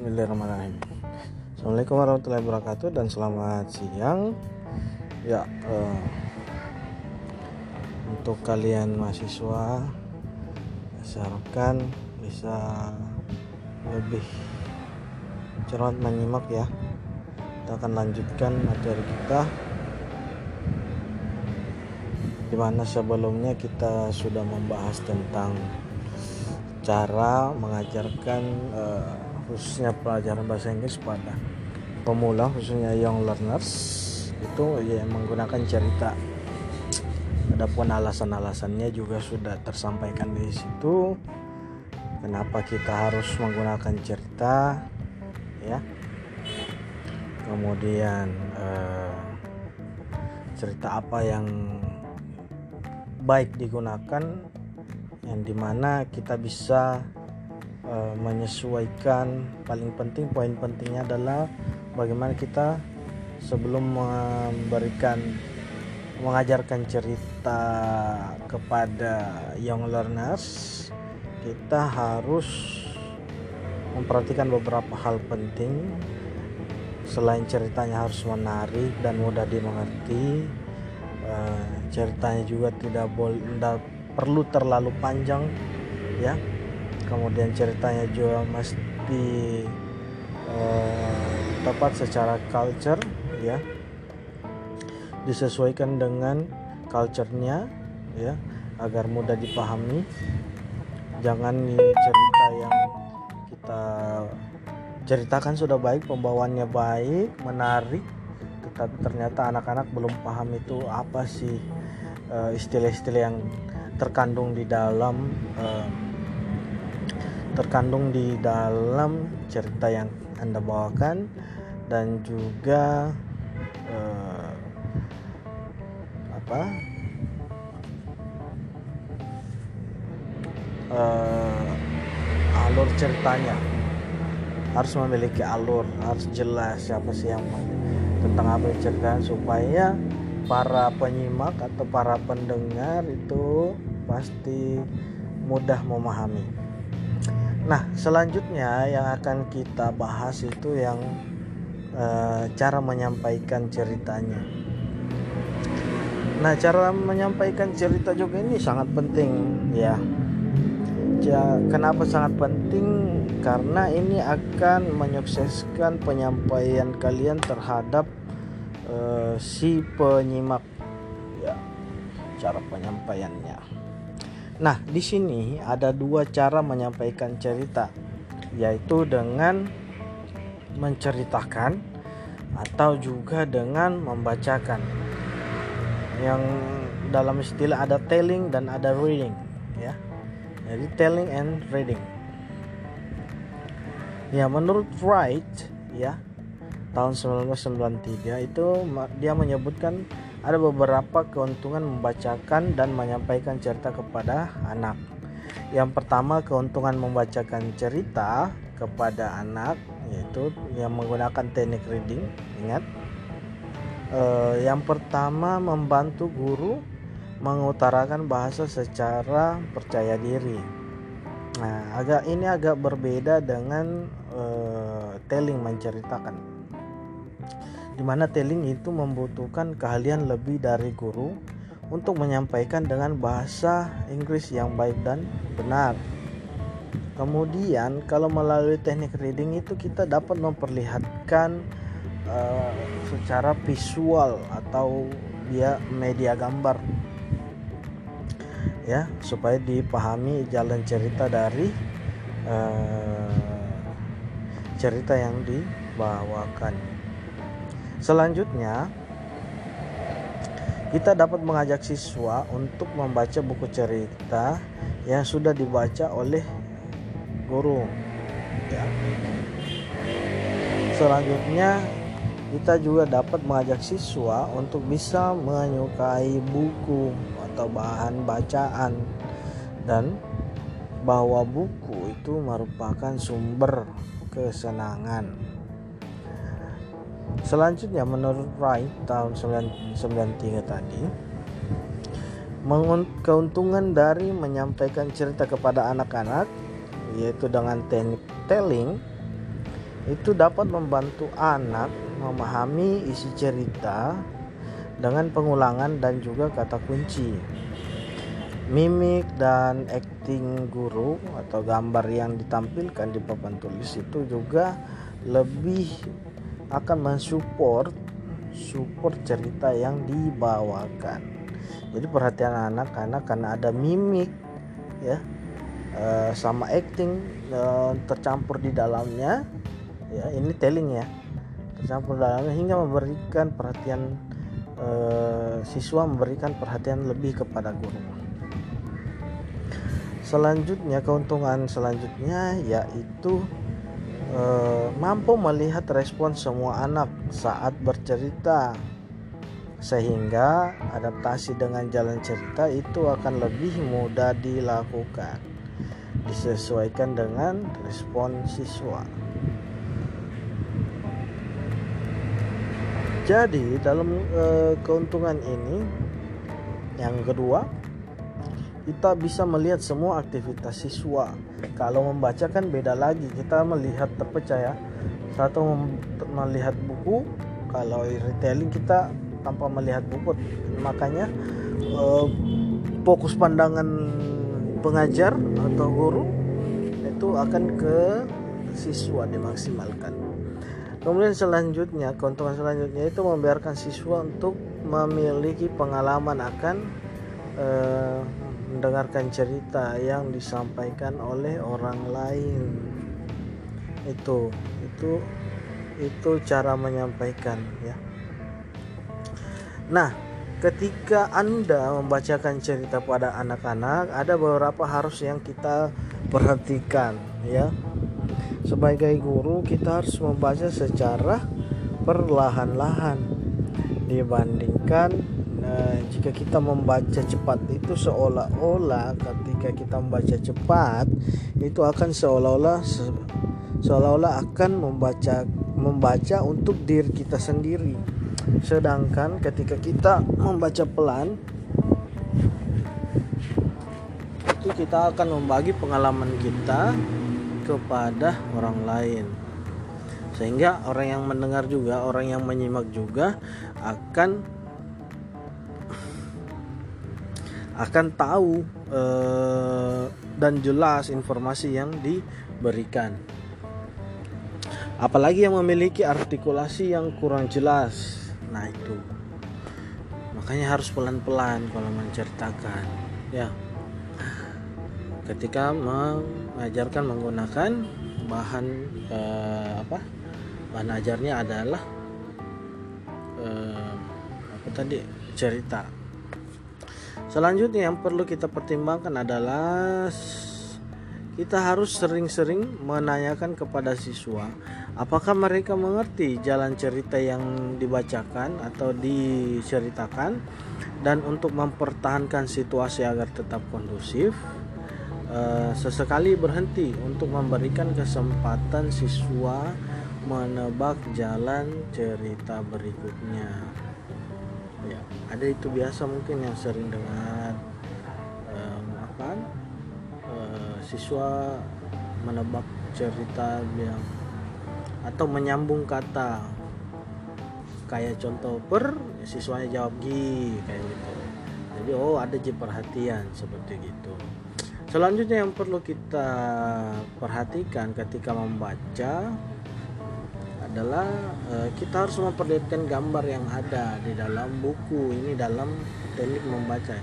Bismillahirrahmanirrahim. Assalamualaikum warahmatullahi wabarakatuh dan selamat siang. Ya, eh, untuk kalian mahasiswa, harapkan bisa lebih cermat menyimak ya. Kita akan lanjutkan materi kita. Di mana sebelumnya kita sudah membahas tentang cara mengajarkan uh, khususnya pelajaran bahasa Inggris pada pemula khususnya young learners itu ya menggunakan cerita. Adapun alasan-alasannya juga sudah tersampaikan di situ kenapa kita harus menggunakan cerita ya. Kemudian uh, cerita apa yang baik digunakan yang di mana kita bisa uh, menyesuaikan. Paling penting poin pentingnya adalah bagaimana kita sebelum memberikan mengajarkan cerita kepada young learners kita harus memperhatikan beberapa hal penting. Selain ceritanya harus menarik dan mudah dimengerti uh, ceritanya juga tidak boleh perlu terlalu panjang ya kemudian ceritanya juga mesti uh, tepat secara culture ya. Disesuaikan dengan culture-nya ya agar mudah dipahami. Jangan cerita yang kita ceritakan sudah baik pembawaannya baik menarik. Tetapi ternyata anak-anak belum paham itu apa sih eh, istilah-istilah uh, yang terkandung di dalam uh, terkandung di dalam cerita yang anda bawakan dan juga uh, apa uh, alur ceritanya harus memiliki alur harus jelas siapa sih yang tentang apa yang supaya para penyimak atau para pendengar itu pasti mudah memahami. Nah, selanjutnya yang akan kita bahas itu yang e, cara menyampaikan ceritanya. Nah, cara menyampaikan cerita juga ini sangat penting ya. ja, kenapa sangat penting? Karena ini akan menyukseskan penyampaian kalian terhadap e, si penyimak ya cara penyampaiannya. Nah, di sini ada dua cara menyampaikan cerita, yaitu dengan menceritakan atau juga dengan membacakan. Yang dalam istilah ada telling dan ada reading, ya. Jadi telling and reading. Ya, menurut Wright, ya, tahun 1993 itu dia menyebutkan ada beberapa keuntungan membacakan dan menyampaikan cerita kepada anak. Yang pertama, keuntungan membacakan cerita kepada anak yaitu yang menggunakan teknik reading. Ingat, eh, yang pertama membantu guru mengutarakan bahasa secara percaya diri. Nah, agak ini agak berbeda dengan eh, telling menceritakan di mana telling itu membutuhkan keahlian lebih dari guru untuk menyampaikan dengan bahasa Inggris yang baik dan benar. Kemudian kalau melalui teknik reading itu kita dapat memperlihatkan uh, secara visual atau dia media gambar ya supaya dipahami jalan cerita dari uh, cerita yang dibawakan. Selanjutnya, kita dapat mengajak siswa untuk membaca buku cerita yang sudah dibaca oleh guru. Ya. Selanjutnya, kita juga dapat mengajak siswa untuk bisa menyukai buku atau bahan bacaan dan bahwa buku itu merupakan sumber kesenangan. Selanjutnya menurut Wright tahun 1993 tadi keuntungan dari menyampaikan cerita kepada anak-anak yaitu dengan teknik telling itu dapat membantu anak memahami isi cerita dengan pengulangan dan juga kata kunci. Mimik dan acting guru atau gambar yang ditampilkan di papan tulis itu juga lebih akan mensupport support cerita yang dibawakan. Jadi perhatian anak-anak karena ada mimik ya uh, sama acting uh, tercampur di dalamnya ya ini telling ya tercampur dalamnya hingga memberikan perhatian uh, siswa memberikan perhatian lebih kepada guru selanjutnya keuntungan selanjutnya yaitu uh, mampu melihat respon semua anak saat bercerita sehingga adaptasi dengan jalan cerita itu akan lebih mudah dilakukan disesuaikan dengan respon siswa. Jadi dalam e, keuntungan ini yang kedua kita bisa melihat semua aktivitas siswa. Kalau membaca kan beda lagi. Kita melihat terpercaya satu melihat buku, kalau retelling kita tanpa melihat buku. Makanya e, fokus pandangan pengajar atau guru itu akan ke siswa dimaksimalkan. Kemudian selanjutnya, keuntungan selanjutnya itu membiarkan siswa untuk memiliki pengalaman akan eh, mendengarkan cerita yang disampaikan oleh orang lain. Itu itu itu cara menyampaikan ya. Nah, ketika Anda membacakan cerita pada anak-anak, ada beberapa harus yang kita perhatikan ya. Sebagai guru, kita harus membaca secara perlahan-lahan dibandingkan nah, jika kita membaca cepat itu seolah-olah ketika kita membaca cepat itu akan seolah-olah seolah-olah akan membaca membaca untuk diri kita sendiri Sedangkan ketika kita membaca pelan itu kita akan membagi pengalaman kita kepada orang lain. Sehingga orang yang mendengar juga, orang yang menyimak juga akan akan tahu eh, dan jelas informasi yang diberikan. Apalagi yang memiliki artikulasi yang kurang jelas. Nah itu. Makanya harus pelan-pelan kalau menceritakan ya. Ketika mengajarkan menggunakan bahan eh, apa? Bahan ajarnya adalah eh, apa tadi? Cerita selanjutnya yang perlu kita pertimbangkan adalah kita harus sering-sering menanyakan kepada siswa apakah mereka mengerti jalan cerita yang dibacakan atau diceritakan? Dan untuk mempertahankan situasi agar tetap kondusif eh, sesekali berhenti untuk memberikan kesempatan siswa menebak jalan cerita berikutnya ya ada itu biasa mungkin yang sering dengar siswa menebak cerita yang atau menyambung kata. Kayak contoh per siswanya jawab gi kayak gitu. Jadi oh ada je perhatian seperti gitu. Selanjutnya yang perlu kita perhatikan ketika membaca adalah eh, kita harus memperlihatkan gambar yang ada di dalam buku ini dalam teknik membaca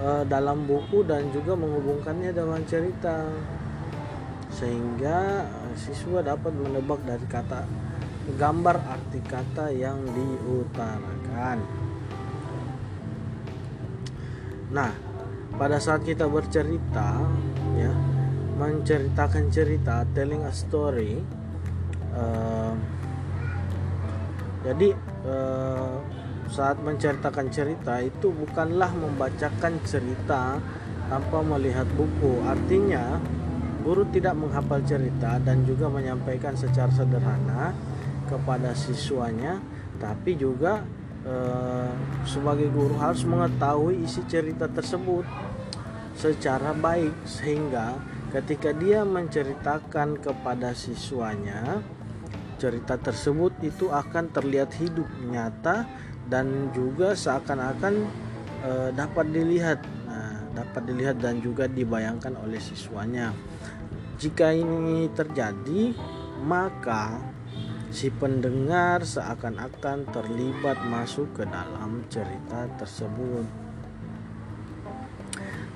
uh, dalam buku dan juga menghubungkannya dengan cerita sehingga uh, siswa dapat menebak dari kata gambar arti kata yang diutarakan. Nah, pada saat kita bercerita, ya, menceritakan cerita, telling a story, jadi uh, saat menceritakan cerita itu bukanlah membacakan cerita tanpa melihat buku. Artinya, guru tidak menghafal cerita dan juga menyampaikan secara sederhana kepada siswanya, tapi juga eh, sebagai guru harus mengetahui isi cerita tersebut secara baik sehingga ketika dia menceritakan kepada siswanya cerita tersebut itu akan terlihat hidup nyata dan juga seakan-akan e, dapat dilihat. Nah, dapat dilihat dan juga dibayangkan oleh siswanya. Jika ini terjadi maka si pendengar seakan-akan terlibat masuk ke dalam cerita tersebut.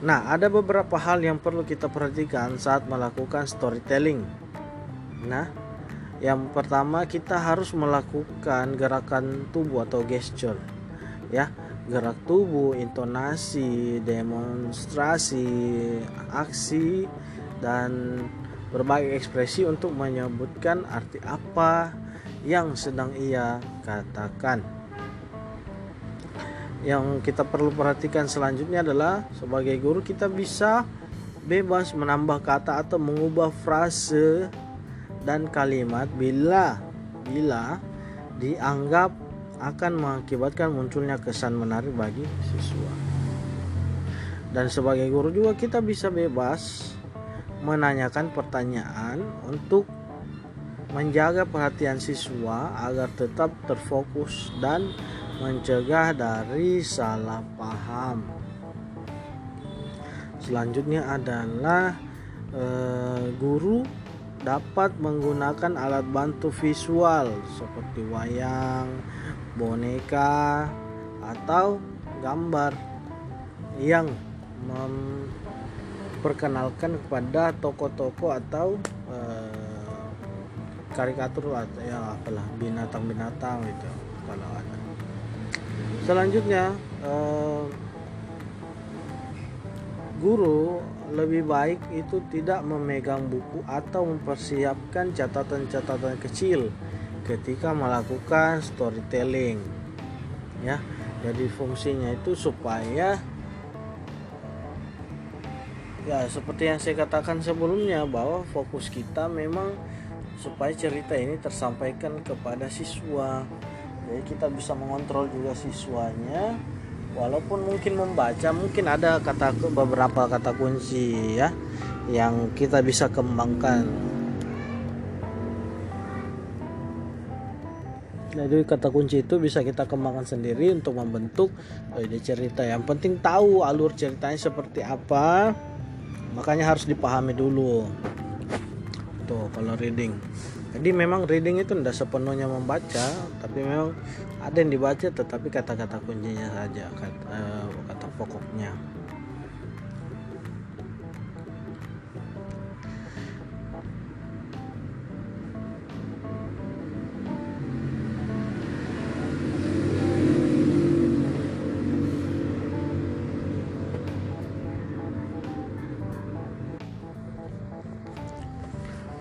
Nah, ada beberapa hal yang perlu kita perhatikan saat melakukan storytelling. Nah, yang pertama kita harus melakukan gerakan tubuh atau gesture. Ya, gerak tubuh, intonasi, demonstrasi, aksi dan berbagai ekspresi untuk menyebutkan arti apa yang sedang ia katakan yang kita perlu perhatikan selanjutnya adalah sebagai guru kita bisa bebas menambah kata atau mengubah frase dan kalimat bila bila dianggap akan mengakibatkan munculnya kesan menarik bagi siswa. Dan sebagai guru juga kita bisa bebas menanyakan pertanyaan untuk menjaga perhatian siswa agar tetap terfokus dan mencegah dari salah paham. Selanjutnya adalah eh, guru dapat menggunakan alat bantu visual seperti wayang, boneka, atau gambar yang memperkenalkan kepada tokoh-tokoh atau eh, karikatur atau ya apalah binatang-binatang gitu kalau ada. Selanjutnya eh, guru lebih baik itu tidak memegang buku atau mempersiapkan catatan-catatan kecil ketika melakukan storytelling ya. Jadi fungsinya itu supaya ya seperti yang saya katakan sebelumnya bahwa fokus kita memang supaya cerita ini tersampaikan kepada siswa. Jadi kita bisa mengontrol juga siswanya walaupun mungkin membaca mungkin ada kata beberapa kata kunci ya yang kita bisa kembangkan. Jadi kata kunci itu bisa kita kembangkan sendiri untuk membentuk ide cerita. Yang penting tahu alur ceritanya seperti apa makanya harus dipahami dulu. Tuh kalau reading jadi memang reading itu tidak sepenuhnya membaca tapi memang ada yang dibaca tetapi kata-kata kuncinya saja kata, uh, kata pokoknya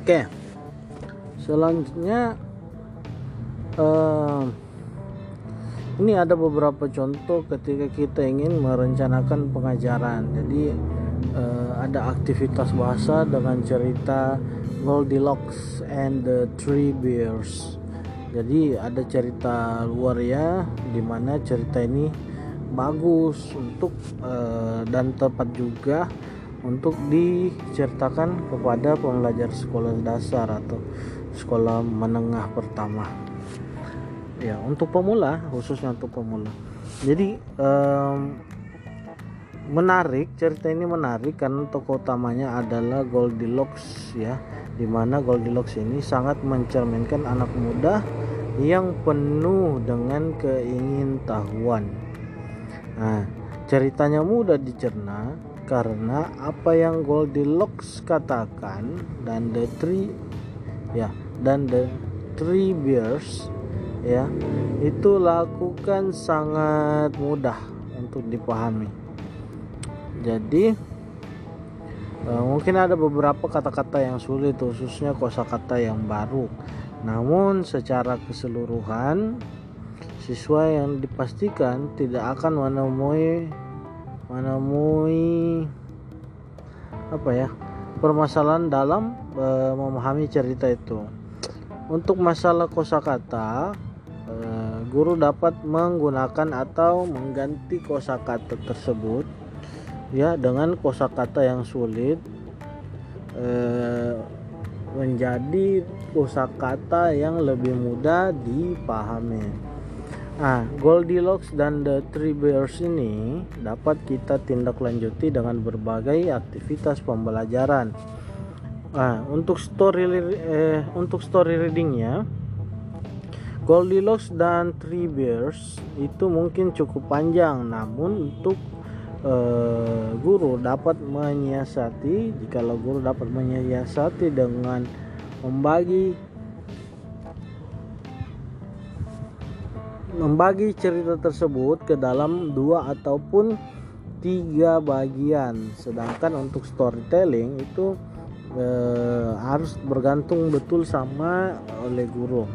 Oke. Okay selanjutnya uh, ini ada beberapa contoh ketika kita ingin merencanakan pengajaran. Jadi uh, ada aktivitas bahasa dengan cerita Goldilocks and the Three Bears. Jadi ada cerita luar ya di mana cerita ini bagus untuk uh, dan tepat juga untuk diceritakan kepada pembelajar sekolah dasar atau sekolah menengah pertama. Ya untuk pemula khususnya untuk pemula. Jadi um, menarik cerita ini menarik karena tokoh utamanya adalah Goldilocks ya di mana Goldilocks ini sangat mencerminkan anak muda yang penuh dengan keingintahuan. Nah ceritanya mudah dicerna karena apa yang Goldilocks katakan dan The Three ya dan the three bears ya itu lakukan sangat mudah untuk dipahami. Jadi uh, mungkin ada beberapa kata-kata yang sulit khususnya kosakata yang baru. Namun secara keseluruhan siswa yang dipastikan tidak akan menemui menemui apa ya permasalahan dalam e, memahami cerita itu untuk masalah kosakata, eh, guru dapat menggunakan atau mengganti kosakata tersebut ya dengan kosakata yang sulit eh, menjadi kosakata yang lebih mudah dipahami. Nah, Goldilocks dan The Three Bears ini dapat kita tindak lanjuti dengan berbagai aktivitas pembelajaran. Nah, untuk story eh, untuk story readingnya, Goldilocks dan Three Bears itu mungkin cukup panjang, namun untuk eh, guru dapat menyiasati, jika guru dapat menyiasati dengan membagi membagi cerita tersebut ke dalam dua ataupun tiga bagian. Sedangkan untuk storytelling itu eh, harus bergantung betul sama oleh guru.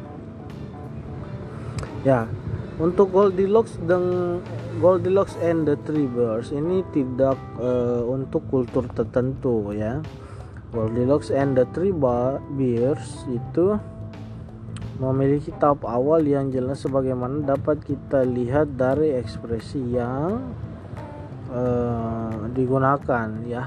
Ya untuk Goldilocks dan Goldilocks and the Three Bears ini tidak eh, untuk kultur tertentu ya. Goldilocks and the Three Bears itu memiliki tahap awal yang jelas sebagaimana dapat kita lihat dari ekspresi yang uh, digunakan ya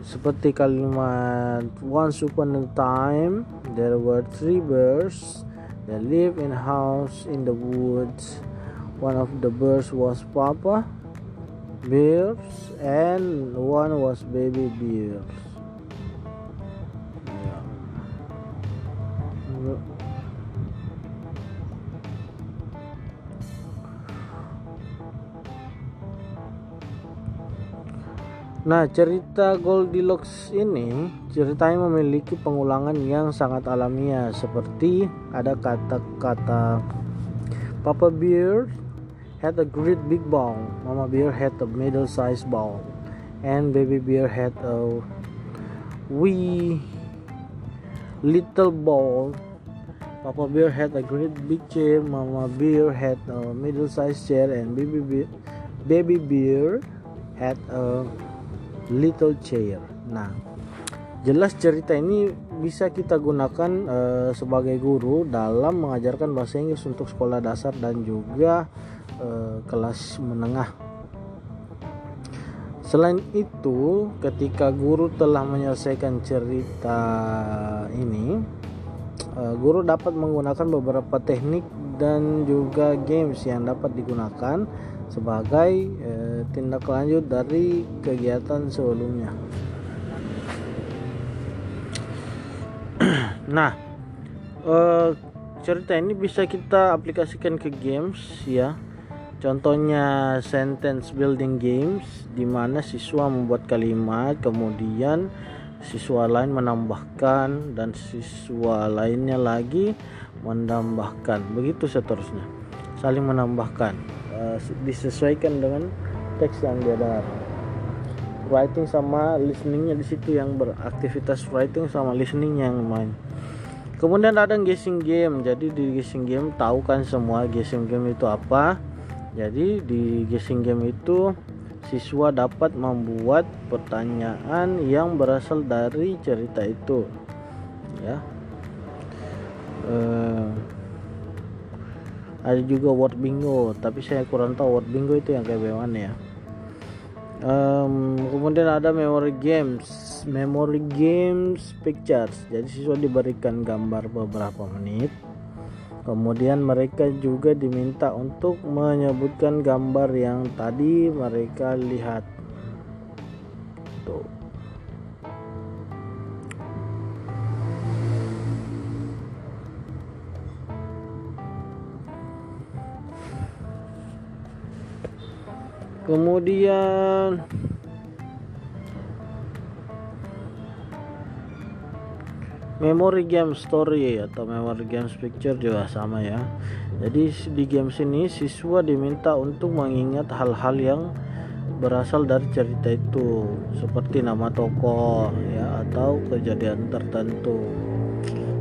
seperti kalimat once upon a time there were three birds that lived in a house in the woods. One of the birds was papa bears and one was baby bears Nah, cerita Goldilocks ini ceritanya memiliki pengulangan yang sangat alamiah seperti ada kata-kata Papa Bear had a great big ball, Mama Bear had a middle-sized ball, and Baby Bear had a wee little ball. Papa Bear had a great big chair, Mama Bear had a middle-sized chair, and Baby Bear, Baby Bear had a little chair. Nah, jelas cerita ini bisa kita gunakan uh, sebagai guru dalam mengajarkan bahasa Inggris untuk sekolah dasar dan juga uh, kelas menengah. Selain itu, ketika guru telah menyelesaikan cerita ini, uh, guru dapat menggunakan beberapa teknik dan juga games yang dapat digunakan sebagai eh, tindak lanjut dari kegiatan sebelumnya. nah, eh, cerita ini bisa kita aplikasikan ke games ya. Contohnya sentence building games di mana siswa membuat kalimat kemudian siswa lain menambahkan dan siswa lainnya lagi menambahkan. Begitu seterusnya. Saling menambahkan uh, disesuaikan dengan teks yang dia dengar. Writing sama listeningnya di situ yang beraktivitas writing sama listening yang main. Kemudian ada guessing game. Jadi di guessing game tahu kan semua guessing game itu apa. Jadi di guessing game itu siswa dapat membuat pertanyaan yang berasal dari cerita itu. Ya. Uh, ada juga word bingo tapi saya kurang tahu word bingo itu yang kayak bagaimana ya. Um, kemudian ada memory games memory games pictures. Jadi siswa diberikan gambar beberapa menit. Kemudian mereka juga diminta untuk menyebutkan gambar yang tadi mereka lihat. Tuh kemudian memory game story atau memory games picture juga sama ya. Jadi di game sini siswa diminta untuk mengingat hal-hal yang berasal dari cerita itu seperti nama tokoh ya atau kejadian tertentu.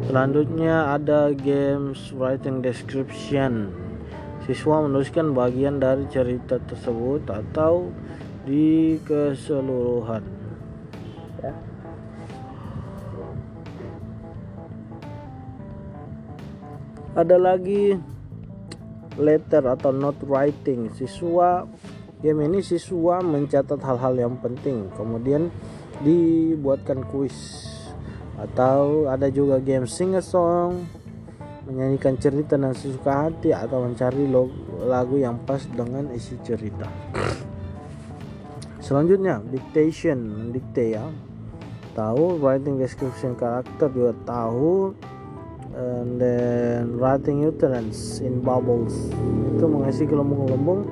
Selanjutnya ada games writing description siswa menuliskan bagian dari cerita tersebut atau di keseluruhan. Ya. ada lagi letter atau note writing. Siswa game ini siswa mencatat hal-hal yang penting kemudian dibuatkan kuis. Atau ada juga game sing a song menyanyikan cerita dan sesuka hati atau mencari lagu yang pas dengan isi cerita. Selanjutnya dictation. Mendikte ya. Tahu writing description karakter juga tahu. And then writing utterance in bubbles. Itu mengisi gelembung-gelembung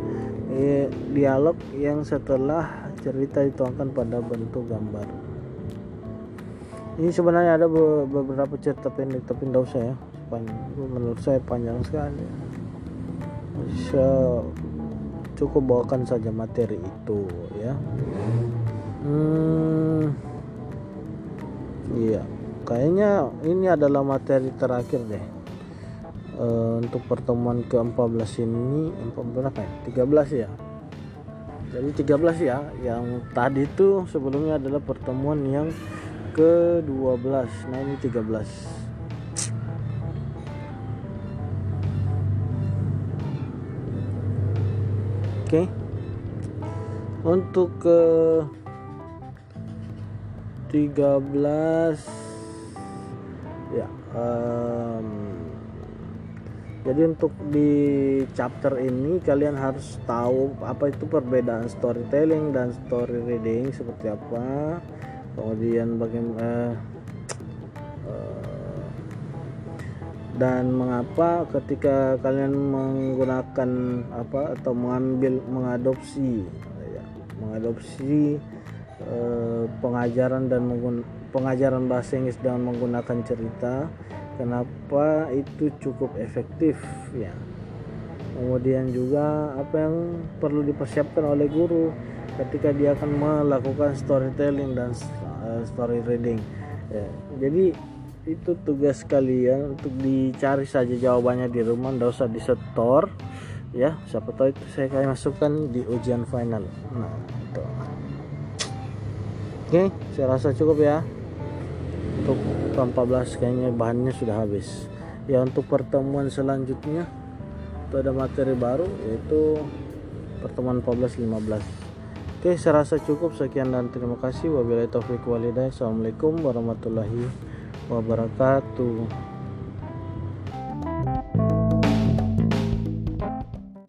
eh, dialog yang setelah cerita dituangkan pada bentuk gambar. Ini sebenarnya ada beberapa cerita pendek tapi tidak usah ya menurut saya panjang sekali. Cukup bawakan saja materi itu ya. Hmm, iya. Kayaknya ini adalah materi terakhir deh. Uh, untuk pertemuan ke-14 ini 14 berapa ya? 13 ya. Jadi 13 ya yang tadi itu sebelumnya adalah pertemuan yang ke-12 nah ini 13 oke okay. untuk ke 13 ya um, jadi untuk di chapter ini kalian harus tahu apa itu perbedaan storytelling dan story reading seperti apa kemudian bagaimana uh, dan mengapa ketika kalian menggunakan apa atau mengambil mengadopsi ya, mengadopsi uh, pengajaran dan pengajaran bahasa Inggris dengan menggunakan cerita kenapa itu cukup efektif ya? Kemudian juga apa yang perlu dipersiapkan oleh guru ketika dia akan melakukan storytelling dan uh, story reading ya, jadi itu tugas kalian untuk dicari saja jawabannya di rumah tidak usah disetor ya siapa tahu itu saya akan masukkan di ujian final nah itu oke saya rasa cukup ya untuk 14 kayaknya bahannya sudah habis ya untuk pertemuan selanjutnya itu ada materi baru yaitu pertemuan 14 15 Oke, saya rasa cukup. Sekian dan terima kasih. Wabillahi taufiq walhidayah. Assalamualaikum warahmatullahi wabarakatuh.